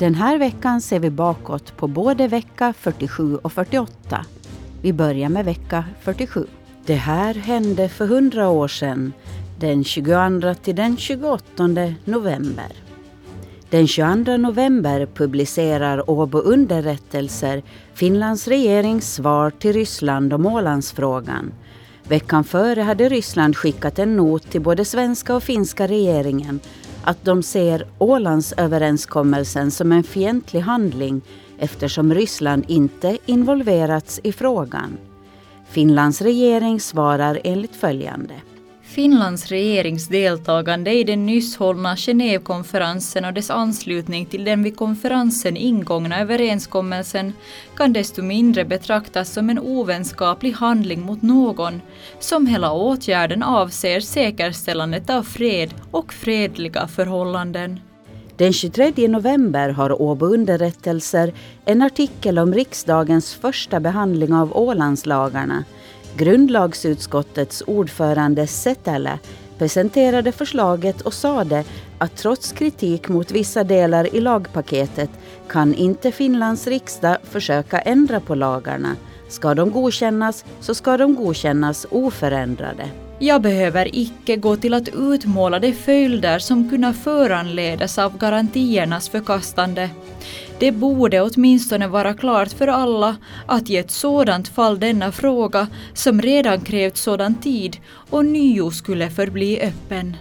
Den här veckan ser vi bakåt på både vecka 47 och 48. Vi börjar med vecka 47. Det här hände för 100 år sedan, den 22 till den 28 november. Den 22 november publicerar Åbo underrättelser Finlands regerings svar till Ryssland om Ålandsfrågan. Veckan före hade Ryssland skickat en not till både svenska och finska regeringen att de ser Ålandsöverenskommelsen som en fientlig handling eftersom Ryssland inte involverats i frågan. Finlands regering svarar enligt följande. Finlands regerings deltagande i den nyss hållna Genèvekonferensen och dess anslutning till den vid konferensen ingångna överenskommelsen kan desto mindre betraktas som en ovänskaplig handling mot någon, som hela åtgärden avser säkerställandet av fred och fredliga förhållanden. Den 23 november har Åbo Underrättelser en artikel om riksdagens första behandling av Ålandslagarna Grundlagsutskottets ordförande Setälä presenterade förslaget och sade att trots kritik mot vissa delar i lagpaketet kan inte Finlands riksdag försöka ändra på lagarna. Ska de godkännas så ska de godkännas oförändrade. Jag behöver icke gå till att utmåla de följder som kunna föranledas av garantiernas förkastande. Det borde åtminstone vara klart för alla att i ett sådant fall denna fråga, som redan krävt sådan tid, och nio skulle förbli öppen.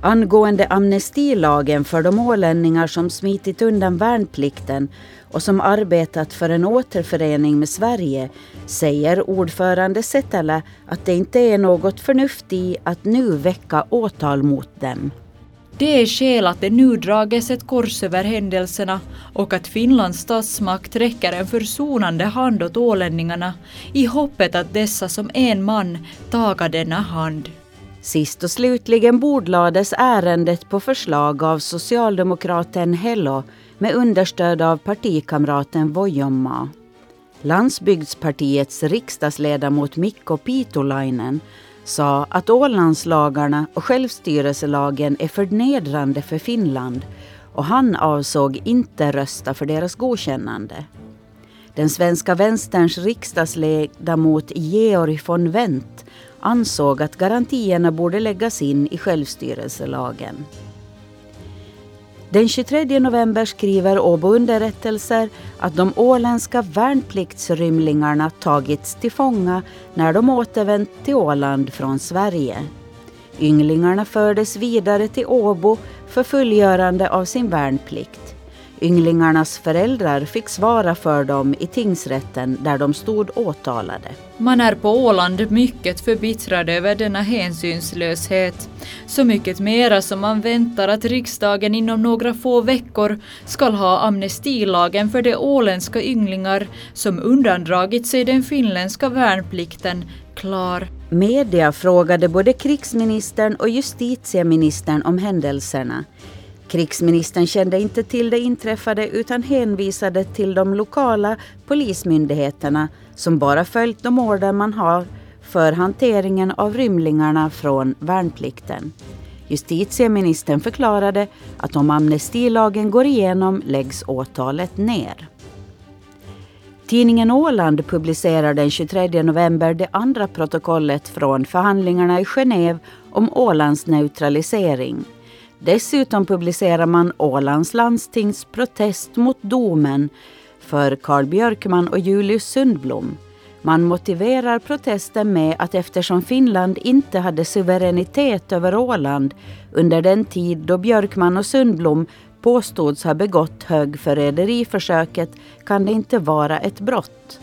Angående amnestilagen för de ålänningar som smitit undan värnplikten och som arbetat för en återförening med Sverige säger ordförande Setälä att det inte är något förnuft i att nu väcka åtal mot dem. Det är skäl att det nu drages ett kors över händelserna och att Finlands statsmakt räcker en försonande hand åt ålänningarna i hoppet att dessa som en man taga denna hand. Sist och slutligen bordlades ärendet på förslag av socialdemokraten Hello med understöd av partikamraten Vojomma. Landsbygdspartiets riksdagsledamot Mikko Pitolainen sa att Ålandslagarna och självstyrelselagen är förnedrande för Finland och han avsåg inte rösta för deras godkännande. Den svenska vänsterns riksdagsledamot Georg von Wendt ansåg att garantierna borde läggas in i självstyrelselagen. Den 23 november skriver Åbo Underrättelser att de åländska värnpliktsrymlingarna tagits till fånga när de återvänt till Åland från Sverige. Ynglingarna fördes vidare till Åbo för fullgörande av sin värnplikt. Ynglingarnas föräldrar fick svara för dem i tingsrätten där de stod åtalade. Man är på Åland mycket förbittrad över denna hänsynslöshet. Så mycket mera som man väntar att riksdagen inom några få veckor skall ha amnestilagen för de åländska ynglingar som undandragit sig den finländska värnplikten klar. Media frågade både krigsministern och justitieministern om händelserna. Krigsministern kände inte till det inträffade utan hänvisade till de lokala polismyndigheterna som bara följt de order man har för hanteringen av rymlingarna från värnplikten. Justitieministern förklarade att om amnestilagen går igenom läggs åtalet ner. Tidningen Åland publicerar den 23 november det andra protokollet från förhandlingarna i Genève om Ålands neutralisering. Dessutom publicerar man Ålands landstings protest mot domen för Carl Björkman och Julius Sundblom. Man motiverar protesten med att eftersom Finland inte hade suveränitet över Åland under den tid då Björkman och Sundblom påstods ha begått högförräderiförsöket kan det inte vara ett brott.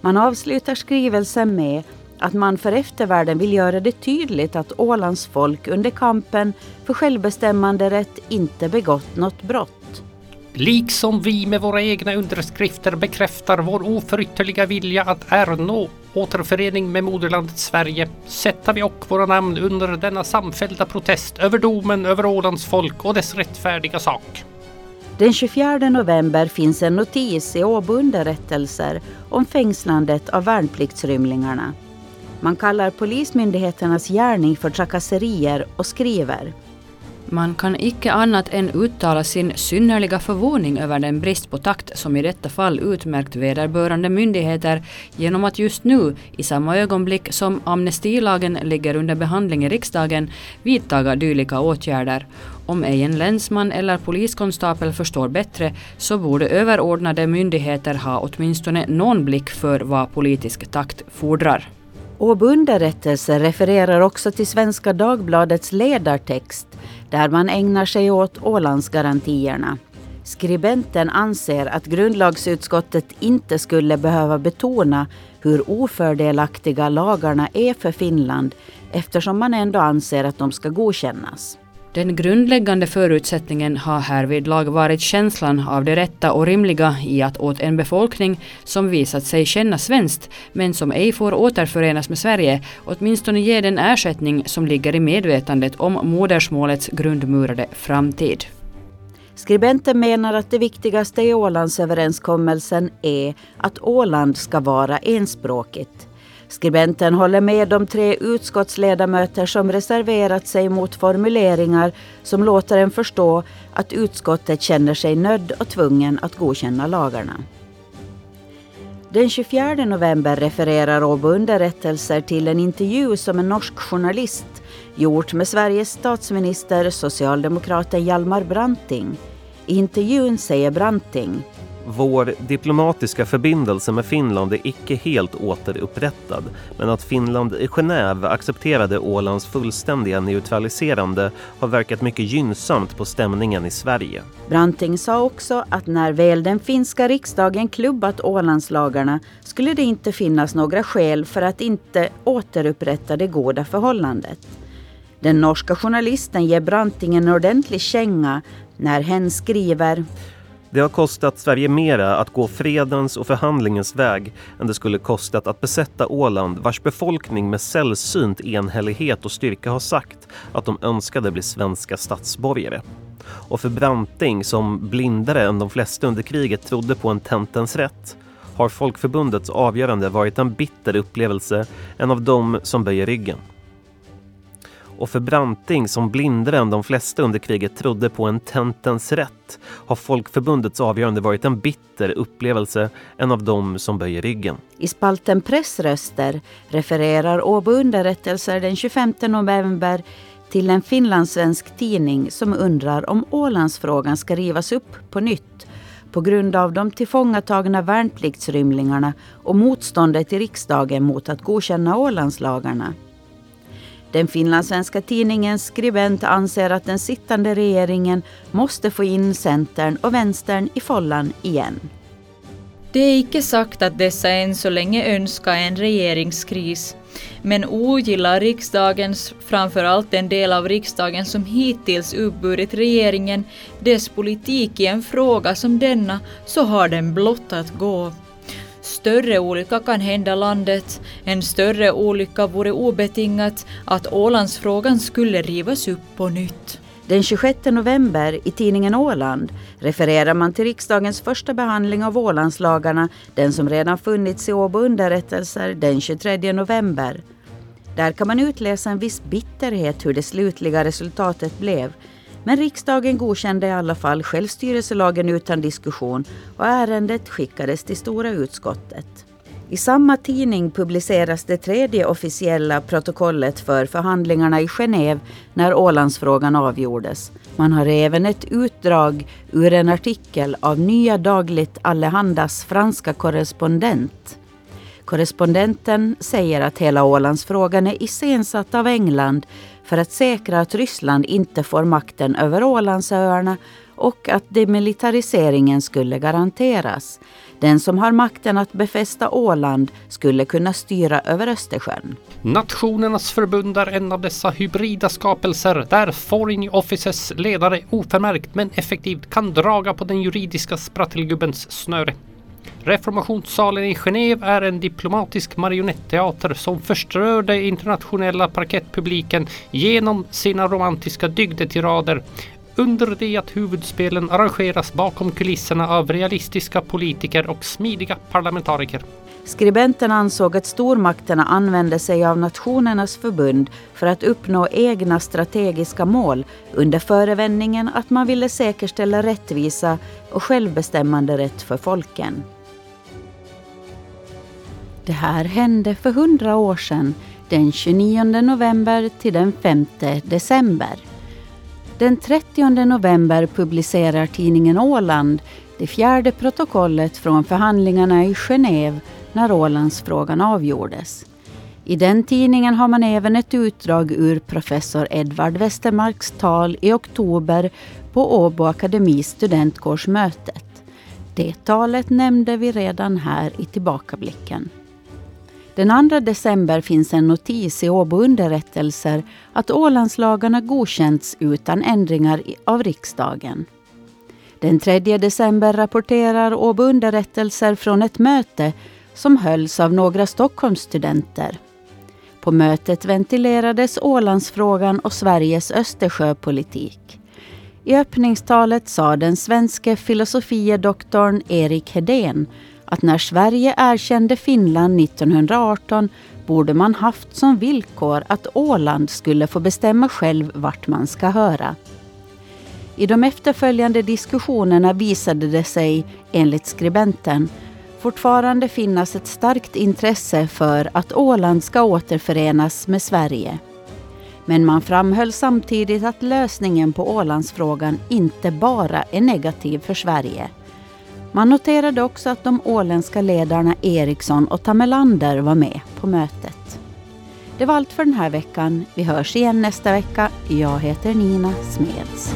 Man avslutar skrivelsen med att man för eftervärlden vill göra det tydligt att Ålands folk under kampen för självbestämmanderätt inte begått något brott. Liksom vi med våra egna underskrifter bekräftar vår oförytterliga vilja att ernå återförening med moderlandet Sverige sätter vi och våra namn under denna samfällda protest över domen över Ålands folk och dess rättfärdiga sak. Den 24 november finns en notis i Åbo underrättelser om fängslandet av värnpliktsrymlingarna. Man kallar Polismyndigheternas gärning för trakasserier och skriver Man kan icke annat än uttala sin synnerliga förvåning över den brist på takt som i detta fall utmärkt vederbörande myndigheter genom att just nu, i samma ögonblick som amnestilagen ligger under behandling i riksdagen, vidtaga dylika åtgärder. Om ej en länsman eller poliskonstapel förstår bättre så borde överordnade myndigheter ha åtminstone någon blick för vad politisk takt fordrar. Åbo underrättelse refererar också till Svenska Dagbladets ledartext där man ägnar sig åt Ålandsgarantierna. Skribenten anser att grundlagsutskottet inte skulle behöva betona hur ofördelaktiga lagarna är för Finland eftersom man ändå anser att de ska godkännas. Den grundläggande förutsättningen har härvidlag varit känslan av det rätta och rimliga i att åt en befolkning som visat sig känna svenskt men som ej får återförenas med Sverige åtminstone ge den ersättning som ligger i medvetandet om modersmålets grundmurade framtid. Skribenten menar att det viktigaste i Ålandsöverenskommelsen är att Åland ska vara enspråkigt. Skribenten håller med de tre utskottsledamöter som reserverat sig mot formuleringar som låter en förstå att utskottet känner sig nödd och tvungen att godkänna lagarna. Den 24 november refererar Åbo underrättelser till en intervju som en norsk journalist gjort med Sveriges statsminister socialdemokraten Hjalmar Branting. I intervjun säger Branting vår diplomatiska förbindelse med Finland är icke helt återupprättad men att Finland i Genève accepterade Ålands fullständiga neutraliserande har verkat mycket gynnsamt på stämningen i Sverige. Branting sa också att när väl den finska riksdagen klubbat Ålandslagarna skulle det inte finnas några skäl för att inte återupprätta det goda förhållandet. Den norska journalisten ger Branting en ordentlig känga när hen skriver det har kostat Sverige mera att gå fredens och förhandlingens väg än det skulle kostat att besätta Åland vars befolkning med sällsynt enhällighet och styrka har sagt att de önskade bli svenska statsborgare. Och för Branting, som blindare än de flesta under kriget trodde på en tentens rätt, har Folkförbundets avgörande varit en bitter upplevelse, en av dem som böjer ryggen och för Branting som blindare än de flesta under kriget trodde på en tentens rätt har Folkförbundets avgörande varit en bitter upplevelse, en av dem som böjer ryggen. I spalten Pressröster refererar Åbo underrättelser den 25 november till en finlandssvensk tidning som undrar om Ålandsfrågan ska rivas upp på nytt på grund av de tillfångatagna värnpliktsrymlingarna och motståndet i riksdagen mot att godkänna Ålandslagarna. Den finlandssvenska tidningens skribent anser att den sittande regeringen måste få in Centern och Vänstern i follan igen. Det är icke sagt att dessa än så länge önskar en regeringskris, men ogillar riksdagens, framförallt den del av riksdagen som hittills uppburit regeringen, dess politik i en fråga som denna, så har den blott att gå. Större olycka kan hända landet. En större olycka vore obetingat att Ålandsfrågan skulle rivas upp på nytt. Den 26 november i tidningen Åland refererar man till riksdagens första behandling av Ålandslagarna, den som redan funnits i Åbo underrättelser den 23 november. Där kan man utläsa en viss bitterhet hur det slutliga resultatet blev men riksdagen godkände i alla fall självstyrelselagen utan diskussion och ärendet skickades till stora utskottet. I samma tidning publiceras det tredje officiella protokollet för förhandlingarna i Genève när Ålandsfrågan avgjordes. Man har även ett utdrag ur en artikel av Nya Dagligt Allehandas franska korrespondent. Korrespondenten säger att hela Ålandsfrågan är iscensatt av England för att säkra att Ryssland inte får makten över Ålandsöarna och att demilitariseringen skulle garanteras. Den som har makten att befästa Åland skulle kunna styra över Östersjön. Nationernas förbund är en av dessa hybrida skapelser där Foreign Offices ledare oförmärkt men effektivt kan draga på den juridiska sprattelgubbens snöre. Reformationssalen i Genève är en diplomatisk marionetteater som förstörde internationella parkettpubliken genom sina romantiska dygdetirader under det att huvudspelen arrangeras bakom kulisserna av realistiska politiker och smidiga parlamentariker. Skribenten ansåg att stormakterna använde sig av Nationernas förbund för att uppnå egna strategiska mål under förevändningen att man ville säkerställa rättvisa och självbestämmande rätt för folken. Det här hände för hundra år sedan, den 29 november till den 5 december. Den 30 november publicerar tidningen Åland det fjärde protokollet från förhandlingarna i Genève när Ålandsfrågan avgjordes. I den tidningen har man även ett utdrag ur professor Edvard Westermarks tal i oktober på Åbo Akademis studentkårsmötet. Det talet nämnde vi redan här i tillbakablicken. Den 2 december finns en notis i Åbo underrättelser att Ålandslagarna godkänts utan ändringar av riksdagen. Den 3 december rapporterar Åbo underrättelser från ett möte som hölls av några Stockholmsstudenter. På mötet ventilerades Ålandsfrågan och Sveriges Östersjöpolitik. I öppningstalet sa den svenske filosofiedoktorn Erik Hedén att när Sverige erkände Finland 1918 borde man haft som villkor att Åland skulle få bestämma själv vart man ska höra. I de efterföljande diskussionerna visade det sig, enligt skribenten, fortfarande finnas ett starkt intresse för att Åland ska återförenas med Sverige. Men man framhöll samtidigt att lösningen på Ålandsfrågan inte bara är negativ för Sverige. Man noterade också att de åländska ledarna Eriksson och Tamelander var med på mötet. Det var allt för den här veckan. Vi hörs igen nästa vecka. Jag heter Nina Smeds.